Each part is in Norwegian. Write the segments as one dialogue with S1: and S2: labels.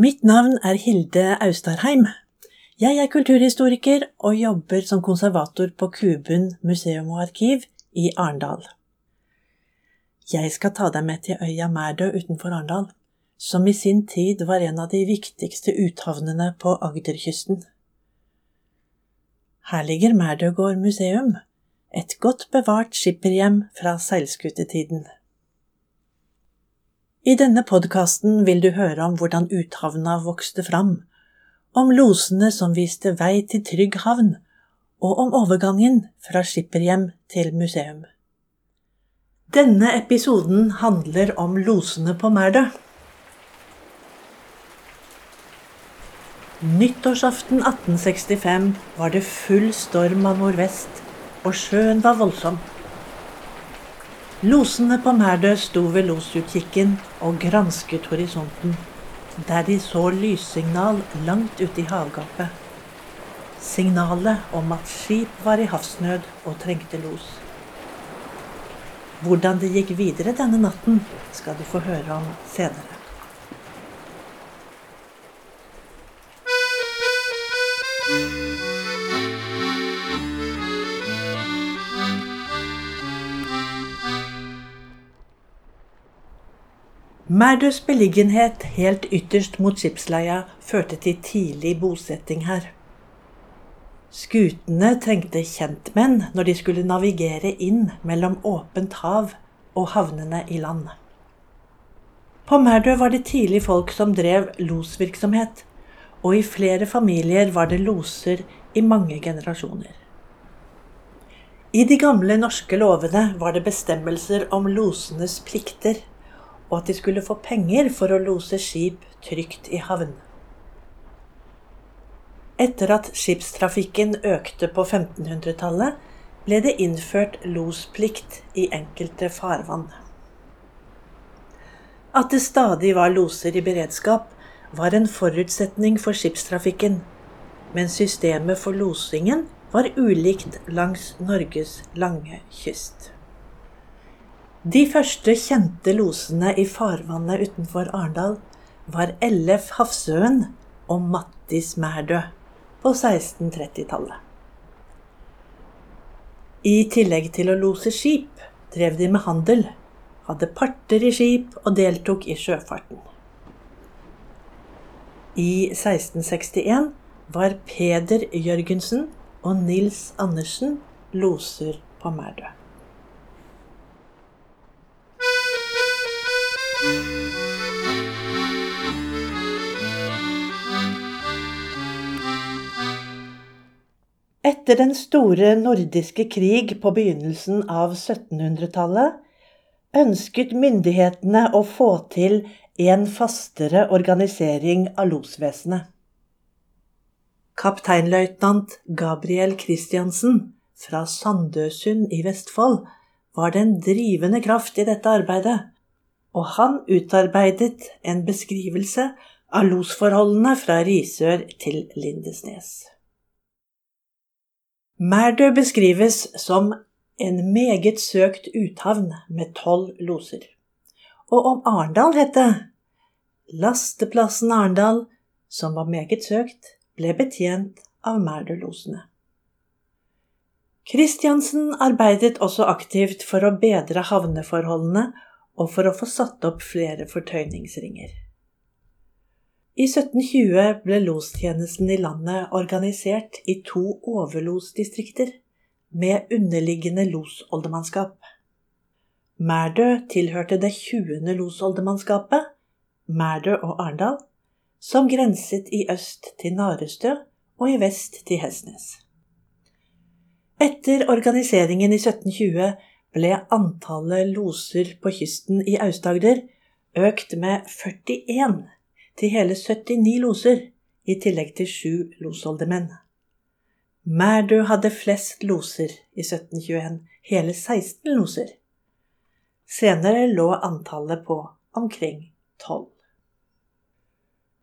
S1: Mitt navn er Hilde Austarheim. Jeg er kulturhistoriker og jobber som konservator på Kubun museum og arkiv i Arendal. Jeg skal ta deg med til øya Mærdø utenfor Arendal, som i sin tid var en av de viktigste uthavnene på Agderkysten. Her ligger Mærdøgård museum, et godt bevart skipperhjem fra seilskutetiden. I denne podkasten vil du høre om hvordan uthavna vokste fram, om losene som viste vei til trygg havn, og om overgangen fra skipperhjem til museum. Denne episoden handler om losene på Mærdø. Nyttårsaften 1865 var det full storm av nordvest, og sjøen var voldsom. Losene på Mærdø sto ved losutkikken og gransket horisonten, der de så lyssignal langt ute i havgapet. Signalet om at skip var i havsnød og trengte los. Hvordan det gikk videre denne natten, skal du få høre om senere. Mærdøs beliggenhet helt ytterst mot skipsleia førte til tidlig bosetting her. Skutene trengte kjentmenn når de skulle navigere inn mellom åpent hav og havnene i land. På Mærdø var det tidlig folk som drev losvirksomhet, og i flere familier var det loser i mange generasjoner. I de gamle norske lovene var det bestemmelser om losenes plikter og at de skulle få penger for å lose skip trygt i havn. Etter at skipstrafikken økte på 1500-tallet, ble det innført losplikt i enkelte farvann. At det stadig var loser i beredskap, var en forutsetning for skipstrafikken, men systemet for losingen var ulikt langs Norges lange kyst. De første kjente losene i farvannet utenfor Arendal var Ellef Hafsøen og Mattis Mærdø på 1630-tallet. I tillegg til å lose skip drev de med handel, hadde parter i skip og deltok i sjøfarten. I 1661 var Peder Jørgensen og Nils Andersen loser på Mærdø. Etter den store nordiske krig på begynnelsen av 1700-tallet ønsket myndighetene å få til en fastere organisering av losvesenet. Kapteinløytnant Gabriel Christiansen fra Sandøsund i Vestfold var den drivende kraft i dette arbeidet, og han utarbeidet en beskrivelse av losforholdene fra Risør til Lindesnes. Mærdø beskrives som en meget søkt uthavn med tolv loser. Og om Arendal het det Lasteplassen Arendal, som var meget søkt, ble betjent av Mærdølosene. Kristiansen arbeidet også aktivt for å bedre havneforholdene og for å få satt opp flere fortøyningsringer. I 1720 ble lostjenesten i landet organisert i to overlosdistrikter med underliggende losoldemannskap. Mærdø tilhørte det 20. losoldemannskapet, Mærdø og Arendal, som grenset i øst til Narestø og i vest til Hesnes. Etter organiseringen i 1720 ble antallet loser på kysten i Aust-Agder økt med 41 til hele 79 loser, i tillegg til sju losoldermenn. Mærdø hadde flest loser i 1721, hele 16 loser. Senere lå antallet på omkring 12.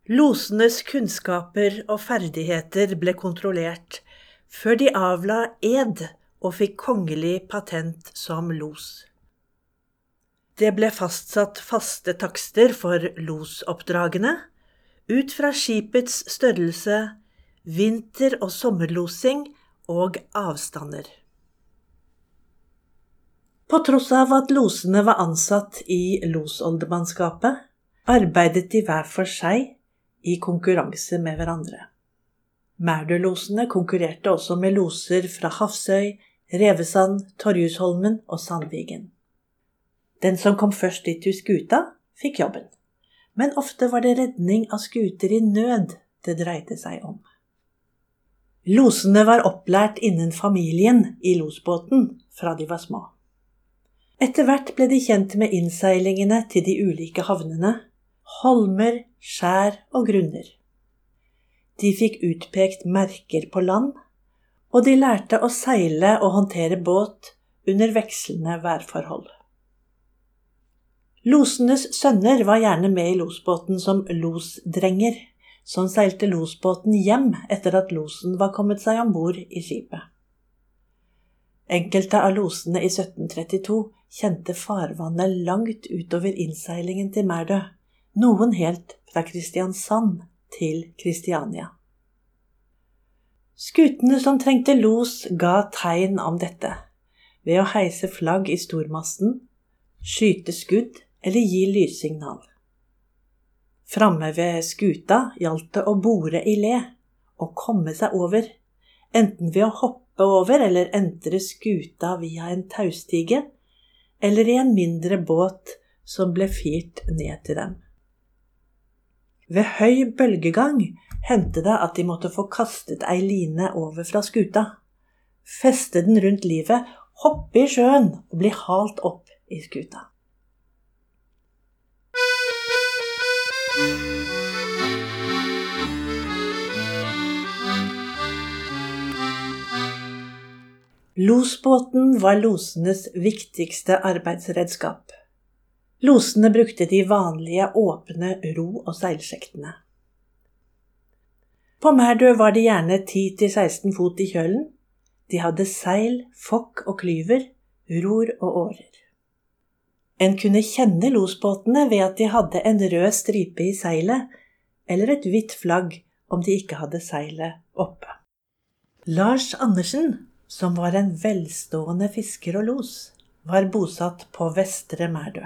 S1: Losenes kunnskaper og ferdigheter ble kontrollert før de avla ed og fikk kongelig patent som los. Det ble fastsatt faste takster for losoppdragene, ut fra skipets størrelse, vinter- og sommerlosing og avstander. På tross av at losene var ansatt i losoldermannskapet, arbeidet de hver for seg i konkurranse med hverandre. Mærdølosene konkurrerte også med loser fra Hafsøy, Revesand, Torjusholmen og Sandvigen. Den som kom først dit til skuta, fikk jobben, men ofte var det redning av skuter i nød det dreide seg om. Losene var opplært innen familien i losbåten fra de var små. Etter hvert ble de kjent med innseilingene til de ulike havnene, holmer, skjær og grunner. De fikk utpekt merker på land, og de lærte å seile og håndtere båt under vekslende værforhold. Losenes sønner var gjerne med i losbåten som losdrenger, som seilte losbåten hjem etter at losen var kommet seg om bord i skipet. Enkelte av losene i 1732 kjente farvannet langt utover innseilingen til Mærdø, noen helt fra Kristiansand til Kristiania. Skutene som trengte los, ga tegn om dette ved å heise flagg i stormasten, skyte skudd eller gi lyssignal. Framme ved skuta gjaldt det å bore i le og komme seg over, enten ved å hoppe over eller entre skuta via en taustige, eller i en mindre båt som ble firt ned til dem. Ved høy bølgegang hendte det at de måtte få kastet ei line over fra skuta, feste den rundt livet, hoppe i sjøen og bli halt opp i skuta. Losbåten var losenes viktigste arbeidsredskap. Losene brukte de vanlige åpne ro- og seilsjektene. På Mærdø var de gjerne 10–16 fot i kjølen. De hadde seil, fokk og klyver, ror og årer. En kunne kjenne losbåtene ved at de hadde en rød stripe i seilet, eller et hvitt flagg om de ikke hadde seilet oppe. Lars Andersen, som var en velstående fisker og los, var bosatt på Vestre Mærdø.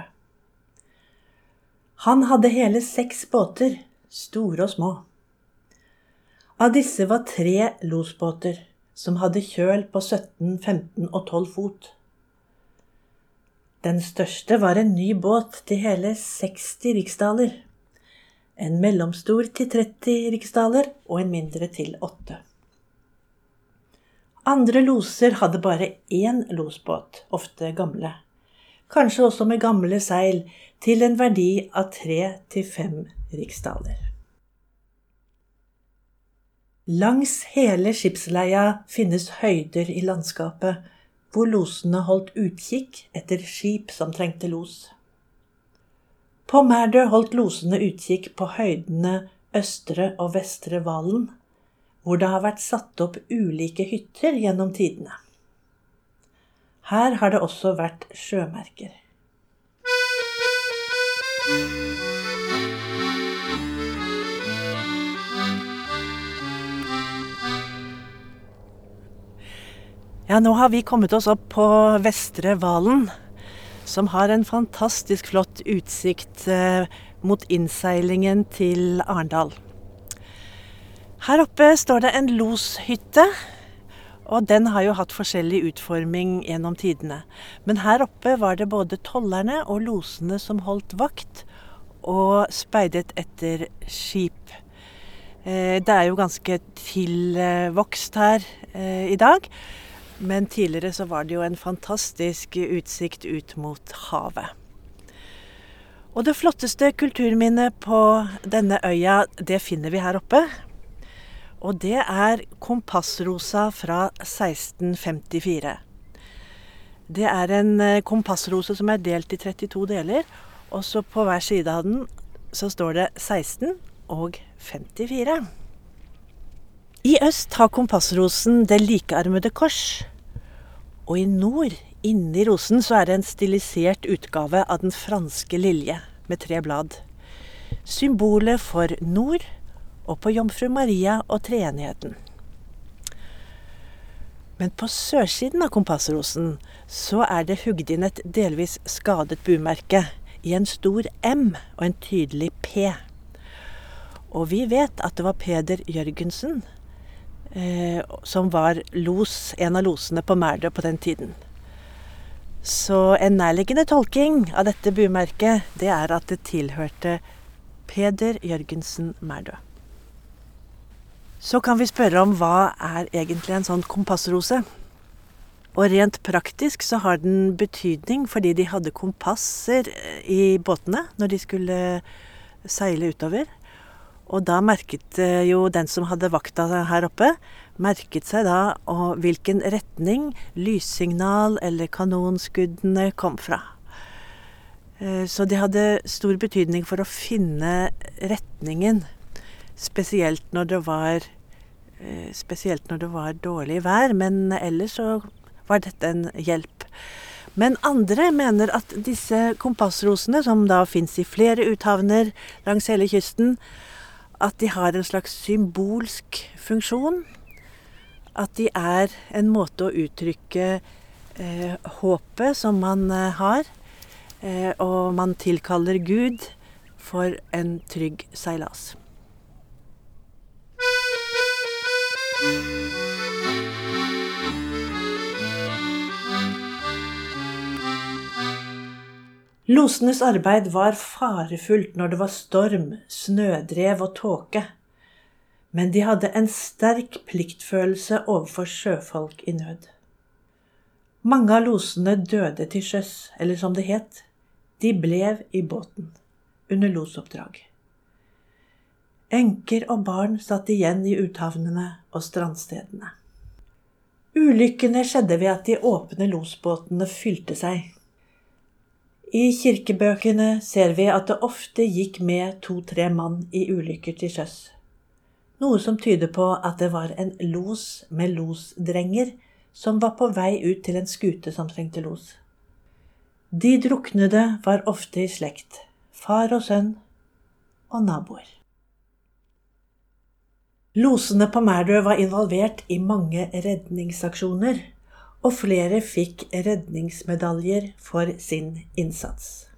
S1: Han hadde hele seks båter, store og små. Av disse var tre losbåter, som hadde kjøl på 17, 15 og 12 fot. Den største var en ny båt til hele 60 riksdaler. En mellomstor til 30 riksdaler og en mindre til 8. Andre loser hadde bare én losbåt, ofte gamle kanskje også med gamle seil, til en verdi av tre til fem riksdaler. Langs hele skipsleia finnes høyder i landskapet hvor losene holdt utkikk etter skip som trengte los. På Mærdø holdt losene utkikk på høydene Østre og Vestre Valen, hvor det har vært satt opp ulike hytter gjennom tidene. Her har det også vært sjømerker. Ja, nå har vi kommet oss opp på Vestre Valen, som har en fantastisk flott utsikt eh, mot innseilingen til Arendal. Her oppe står det en loshytte og den har jo hatt forskjellig utforming gjennom tidene. Men her oppe var det både tollerne og losene som holdt vakt og speidet etter skip. Eh, det er jo ganske tilvokst her eh, i dag. Men tidligere så var det jo en fantastisk utsikt ut mot havet. Og det flotteste kulturminnet på denne øya, det finner vi her oppe. Og det er kompassrosa fra 1654. Det er en eh, kompassrose som er delt i 32 deler, og så på hver side av den så står det 16 og 54. I øst har kompassrosen det likearmede kors. Og i nord, inni rosen, så er det en stilisert utgave av den franske lilje med tre blad. symbolet for nord, og på Jomfru Maria og treenigheten. Men på sørsiden av kompassrosen så er det hugd inn et delvis skadet bumerke i en stor M og en tydelig P. Og vi vet at det var Peder Jørgensen eh, som var los, en av losene på Mærdø på den tiden. Så en nærliggende tolking av dette bumerket, det er at det tilhørte Peder Jørgensen Mærdø. Så kan vi spørre om hva er egentlig en sånn kompassrose? Og rent praktisk så har den betydning fordi de hadde kompasser i båtene når de skulle seile utover. Og da merket eh, jo den som hadde vakta her oppe, merket seg da hvilken retning lyssignal eller kanonskuddene kom fra. Eh, så de hadde stor betydning for å finne retningen, spesielt når det var eh, når det var dårlig vær, men ellers så var dette en hjelp. Men andre mener at disse kompassrosene, som da fins i flere uthavner langs hele kysten, at de har en slags symbolsk funksjon. At de er en måte å uttrykke eh, håpet som man eh, har, eh, og man tilkaller Gud for en trygg seilas. Losenes arbeid var farefullt når det var storm, snødrev og tåke, men de hadde en sterk pliktfølelse overfor sjøfolk i nød. Mange av losene døde til sjøs, eller som det het, de ble i båten under losoppdrag. Enker og barn satt igjen i uthavnene og strandstedene. Ulykkene skjedde ved at de åpne losbåtene fylte seg i kirkebøkene ser vi at det ofte gikk med to-tre mann i ulykker til sjøs, noe som tyder på at det var en los med losdrenger som var på vei ut til en skute som trengte los. De druknede var ofte i slekt, far og sønn og naboer. Losene på Mærdø var involvert i mange redningsaksjoner og flere fikk redningsmedaljer for sin innsats.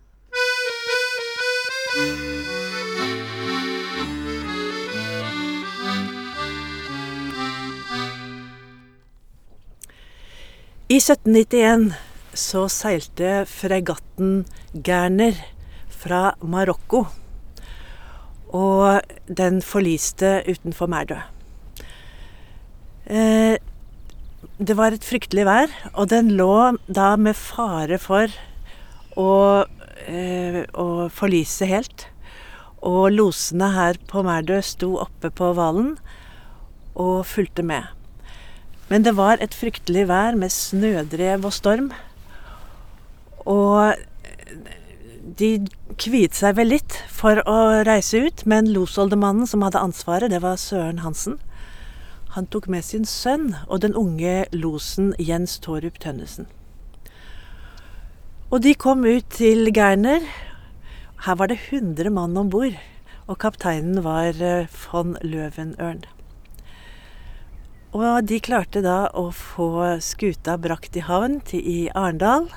S1: I 1791 så seilte fregatten Gerner fra Marokko, og den forliste utenfor Mærdø. Eh, det var et fryktelig vær, og den lå da med fare for å, eh, å forlise helt. Og losene her på Mærdø sto oppe på hvalen og fulgte med. Men det var et fryktelig vær med snødrev og storm. Og de kviet seg vel litt for å reise ut, men losoldemannen som hadde ansvaret, det var Søren Hansen. Han tok med sin sønn og den unge losen Jens Torup Tønnesen. Og de kom ut til Geirner. Her var det 100 mann om bord, og kapteinen var eh, von Løvenørn. Og de klarte da å få skuta brakt i havn til i Arendal.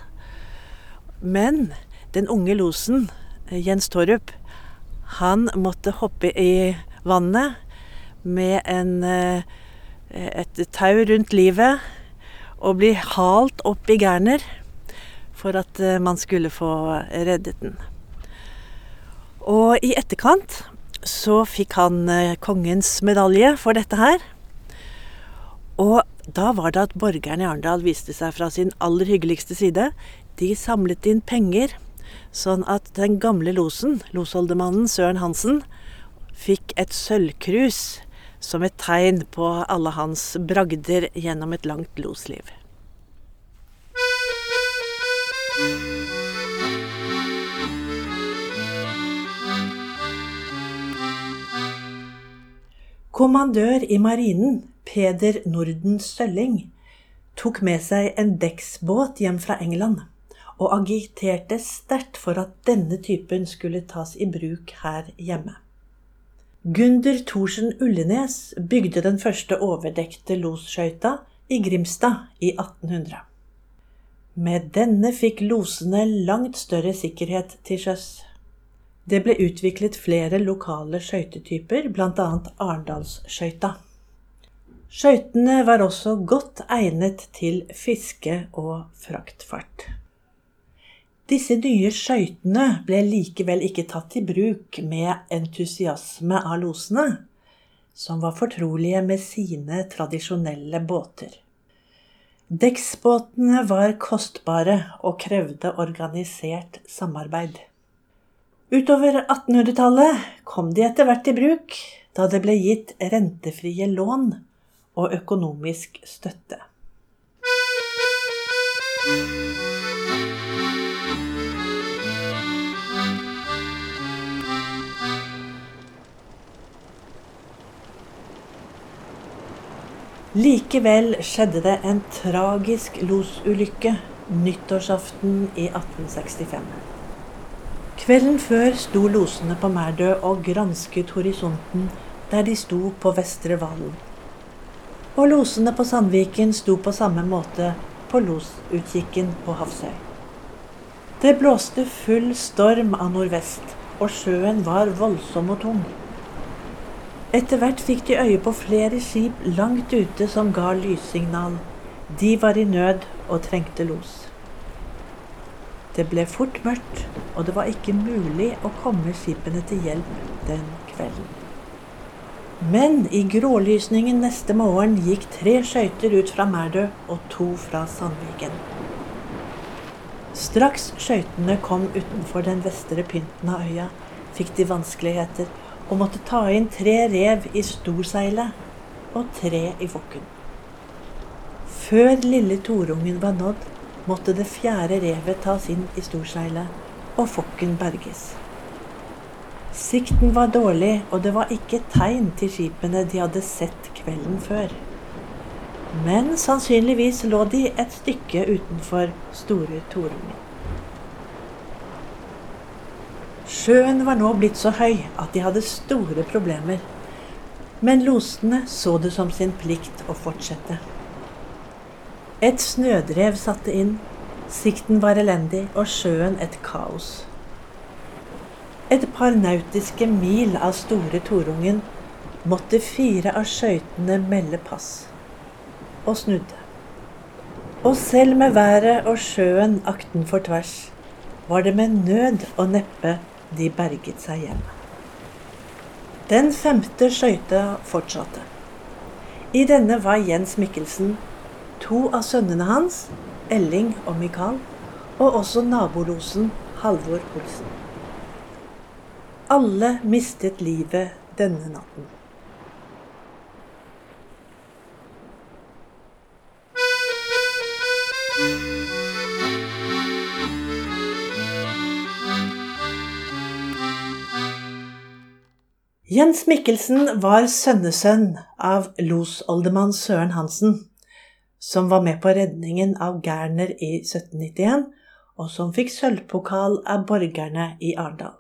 S1: Men den unge losen, eh, Jens Torup, han måtte hoppe i vannet med en eh, et tau rundt livet og bli halt opp i Gerner for at eh, man skulle få reddet den. Og i etterkant så fikk han kongens medalje for dette her. Og da var det at borgerne i Arendal viste seg fra sin aller hyggeligste side. De samlet inn penger, sånn at den gamle losen, losholdemannen Søren Hansen, fikk et sølvkrus som et tegn på alle hans bragder gjennom et langt losliv. Kommandør i marinen, Peder Norden Sølling, tok med seg en dekksbåt hjem fra England og agiterte sterkt for at denne typen skulle tas i bruk her hjemme. Gunder Thorsen Ullenes bygde den første overdekte losskøyta i Grimstad i 1800. Med denne fikk losene langt større sikkerhet til sjøs. Det ble utviklet flere lokale skøytetyper, bl.a. Arendalsskøyta. Skøytene var også godt egnet til fiske og fraktfart. Disse nye skøytene ble likevel ikke tatt i bruk med entusiasme av losene, som var fortrolige med sine tradisjonelle båter. Dekksbåtene var kostbare og krevde organisert samarbeid. Utover 1800-tallet kom de etter hvert i bruk, da det ble gitt rentefrie lån og økonomisk støtte. Likevel skjedde det en tragisk losulykke nyttårsaften i 1865. Kvelden før sto losene på Mærdø og gransket horisonten der de sto på Vestre Valen og losene på Sandviken sto på samme måte på losutkikken på Hafsøy. Det blåste full storm av nordvest, og sjøen var voldsom og tung. Etter hvert fikk de øye på flere skip langt ute som ga lyssignal. De var i nød og trengte los. Det ble fort mørkt, og det var ikke mulig å komme skipene til hjelp den kvelden. Men i grålysningen neste morgen gikk tre skøyter ut fra Mærdø og to fra Sandviken. Straks skøytene kom utenfor den vestre pynten av øya, fikk de vanskeligheter og måtte ta inn tre rev i storseilet og tre i fokken. Før lille torungen var nådd, måtte det fjerde revet tas inn i storseilet og fokken berges. Sikten var dårlig, og det var ikke tegn til skipene de hadde sett kvelden før. Men sannsynligvis lå de et stykke utenfor Store Torungen. Sjøen var nå blitt så høy at de hadde store problemer. Men losene så det som sin plikt å fortsette. Et snødrev satte inn, sikten var elendig og sjøen et kaos. Et par nautiske mil av Store Torungen måtte fire av skøytene melde pass, og snudde. Og selv med været og sjøen aktenfor tvers var det med nød og neppe de berget seg hjem. Den femte skøyta fortsatte. I denne var Jens Mikkelsen, to av sønnene hans, Elling og Mikael, og også nabolosen Halvor Olsen. Alle mistet livet denne natten. Jens Mikkelsen var sønnesønn av losoldermann Søren Hansen, som var med på redningen av Gerner i 1791, og som fikk sølvpokal av borgerne i Arendal.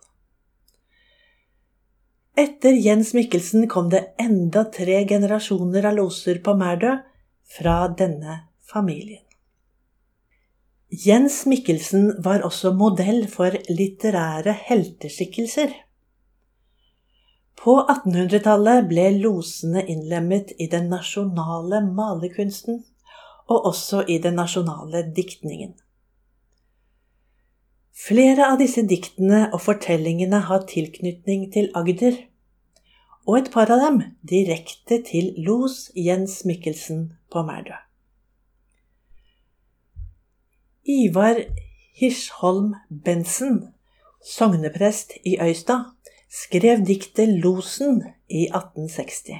S1: Etter Jens Mikkelsen kom det enda tre generasjoner av loser på Mærdø fra denne familien. Jens Mikkelsen var også modell for litterære helteskikkelser. På 1800-tallet ble losene innlemmet i den nasjonale malerkunsten, og også i den nasjonale diktningen. Flere av disse diktene og fortellingene har tilknytning til Agder, og et par av dem direkte til los Jens Mikkelsen på Mærdø. Ivar Hirsholm Bensen, sogneprest i Øystad, skrev diktet Losen i 1860.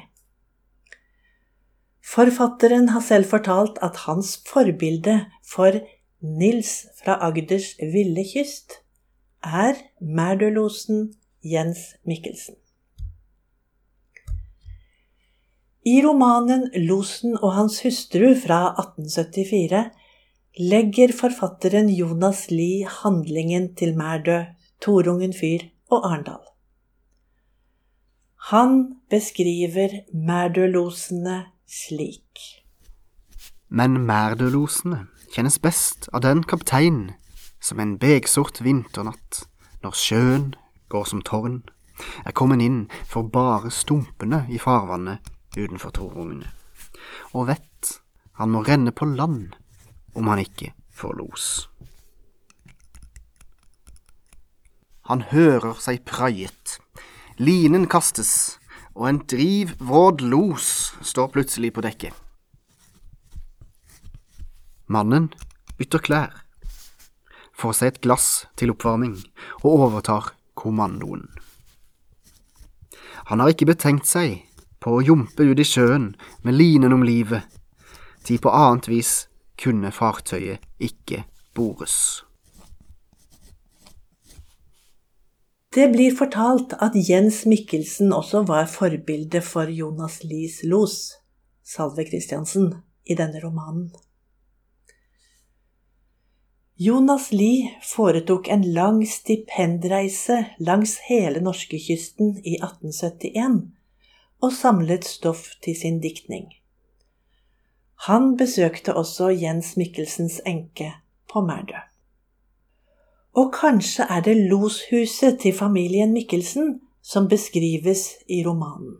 S1: Forfatteren har selv fortalt at hans forbilde for Nils fra Agders ville kyst er Merdølosen Jens Mikkelsen. I romanen 'Losen og hans hustru' fra 1874 legger forfatteren Jonas Lie handlingen til Merdø, Torungen fyr og Arendal. Han beskriver Mærdølosene slik.
S2: Men Mærdølosene kjennes best av den kaptein som en begsort vinternatt, når sjøen går som tårn, er kommet inn for bare stumpene i farvannet utenfor Torungene, og vet han må renne på land om han ikke får los. Han hører seg praiet Linen kastes, og en drivvråd los står plutselig på dekket. Mannen bytter klær, får seg et glass til oppvarming og overtar kommandoen. Han har ikke betenkt seg på å jumpe ut i sjøen med linen om livet, til på annet vis kunne fartøyet ikke bores.
S1: Det blir fortalt at Jens Mikkelsen også var forbilde for Jonas Lies los, Salve Christiansen, i denne romanen. Jonas Lie foretok en lang stipendreise langs hele norskekysten i 1871 og samlet stoff til sin diktning. Han besøkte også Jens Mikkelsens enke på Mærdø. Og kanskje er det loshuset til familien Mikkelsen som beskrives i romanen.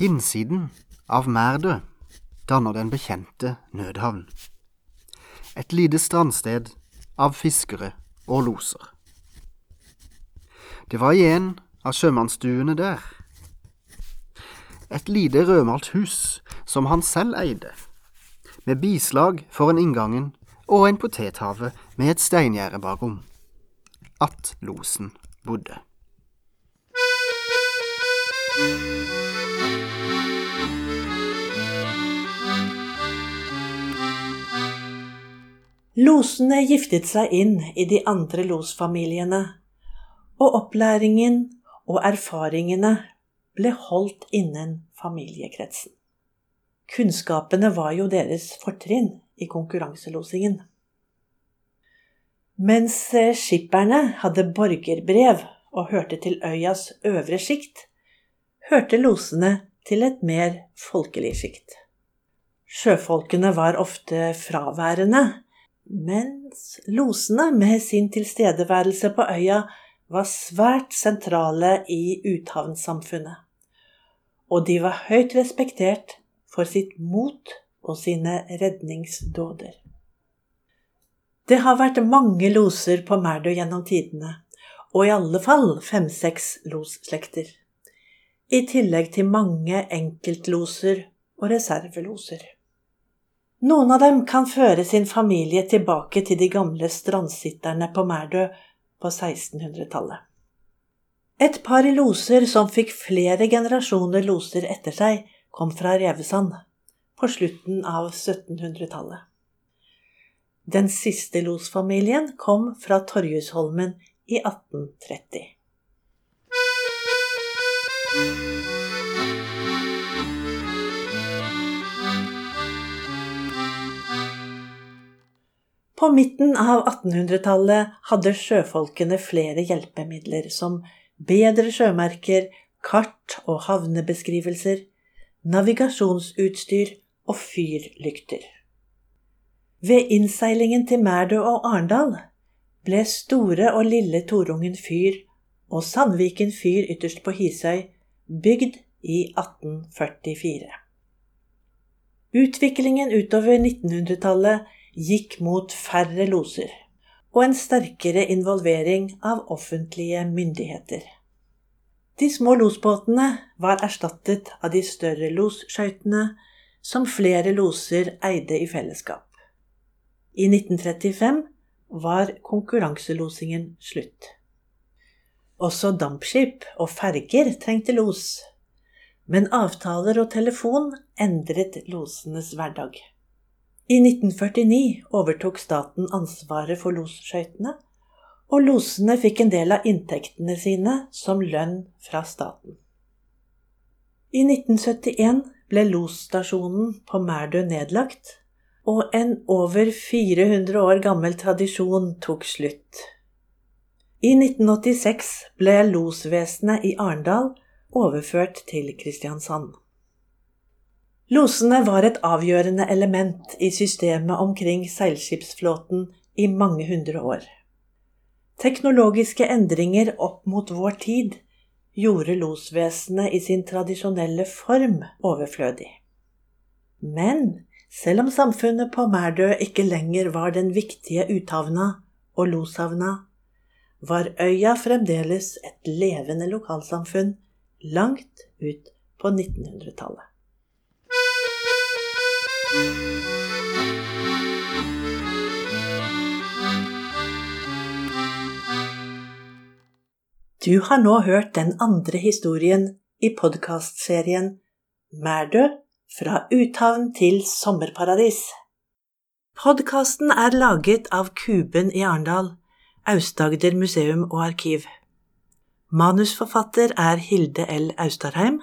S2: Innsiden av Mærdø danner den bekjente nødhavn. Et lite strandsted av fiskere og loser. Det var i en av sjømannsstuene der. Et lite rødmalt hus som han selv eide, med bislag foran inngangen og en potethave med et steingjerde bakom. At losen bodde.
S1: Losene giftet seg inn i de andre losfamiliene, og opplæringen og erfaringene ble holdt innen familiekretsen. Kunnskapene var jo deres fortrinn i konkurranselosingen. Mens eh, skipperne hadde borgerbrev og hørte til øyas øvre sjikt, hørte losene til et mer folkelig sjikt. Sjøfolkene var ofte fraværende, mens losene med sin tilstedeværelse på øya var svært sentrale i uthavnssamfunnet. Og de var høyt respektert for sitt mot og sine redningsdåder. Det har vært mange loser på Merdø gjennom tidene, og i alle fall fem-seks losslekter. I tillegg til mange enkeltloser og reserveloser. Noen av dem kan føre sin familie tilbake til de gamle strandsitterne på Merdø på 1600-tallet. Et par loser som fikk flere generasjoner loser etter seg, kom fra Revesand på slutten av 1700-tallet. Den siste losfamilien kom fra Torjusholmen i 1830. På midten av 1800-tallet hadde sjøfolkene flere hjelpemidler, som bedre sjømerker, kart og havnebeskrivelser, navigasjonsutstyr og fyrlykter. Ved innseilingen til Mærdø og Arendal ble Store og Lille Torungen fyr og Sandviken fyr ytterst på Hisøy bygd i 1844. Utviklingen utover 1900-tallet gikk mot færre loser og en sterkere involvering av offentlige myndigheter. De små losbåtene var erstattet av de større losskøytene som flere loser eide i fellesskap. I 1935 var konkurranselosingen slutt. Også dampskip og ferger trengte los, men avtaler og telefon endret losenes hverdag. I 1949 overtok staten ansvaret for losskøytene, og losene fikk en del av inntektene sine som lønn fra staten. I 1971 ble losstasjonen på Mærdø nedlagt, og en over 400 år gammel tradisjon tok slutt. I 1986 ble losvesenet i Arendal overført til Kristiansand. Losene var et avgjørende element i systemet omkring seilskipsflåten i mange hundre år. Teknologiske endringer opp mot vår tid gjorde losvesenet i sin tradisjonelle form overflødig. Men selv om samfunnet på Mærdø ikke lenger var den viktige uthavna og loshavna, var øya fremdeles et levende lokalsamfunn langt ut på 1900-tallet. Du har nå hørt den andre historien i podkastserien Mærdø fra uthavn til sommerparadis. Podkasten er laget av Kuben i Arendal, Aust-Agder museum og arkiv. Manusforfatter er Hilde L. Austarheim.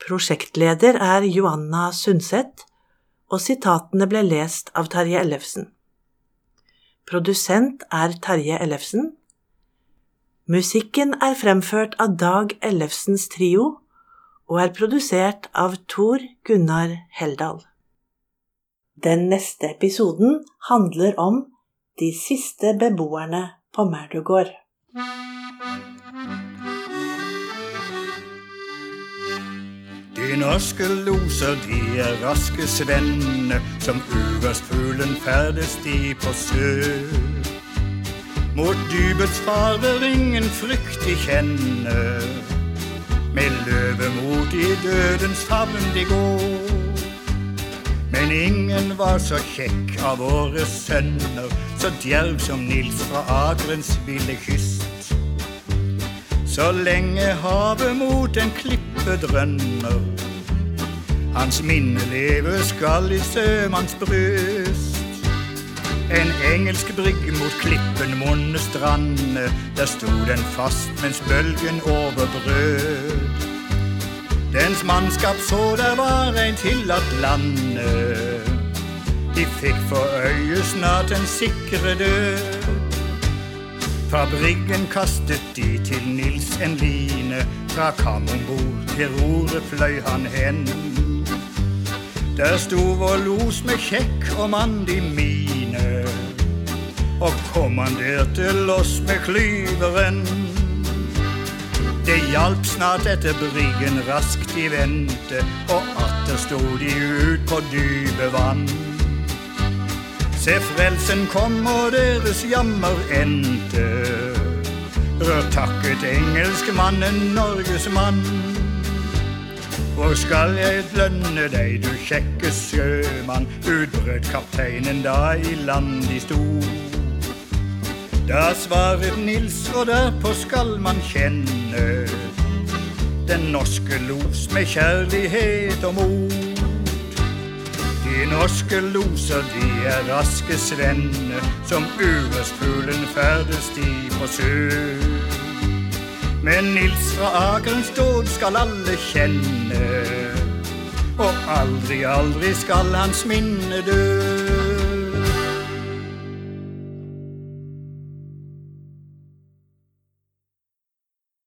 S1: Prosjektleder er Joanna Sundseth, og sitatene ble lest av Terje Ellefsen. Produsent er Terje Ellefsen. Musikken er fremført av Dag Ellefsens trio og er produsert av Tor Gunnar Heldal. Den neste episoden handler om de siste beboerne på Merdugård.
S3: De norske loser, de er raske svenne, som uværsfuglen ferdes de på sjø. Mot dypets farer ingen frykt de kjenner, med løvemot i dødens favn de går. Men ingen var så kjekk av våre sønner, så djerv som Nils fra Agrens ville kyst. Så lenge havet mot en klippe drønner, hans minne leve skal i sømanns bryst. En engelsk brygg mot klippen monne strande, der sto den fast mens bølgen overbrød. Dens mannskap så der var ein tillatt lande. De fikk for øye snart en sikre død. Fra bryggen kastet de til Nils en line, fra kam om bord til roret fløy han hen. Der sto vår los med kjekk og mandig mine og kommanderte loss med klyveren. Det hjalp snart etter bryggen raskt i vente, og atter sto de ut på dype vann. Se, frelsen kom, og deres jammer endte. Takket engelskmannen Norges mann. Hvor skal jeg lønne deg, du kjekke sjømann, utbrøt kapteinen da i land de sto. Da svarer Nils, og derpå skal man kjenne den norske los med kjærlighet og mot. De norske loser, de er raske svenner, som uværspølen ferdes de på sjø. Men Nils fra Akerens dåd skal alle kjenne, og aldri, aldri skal hans minne dø.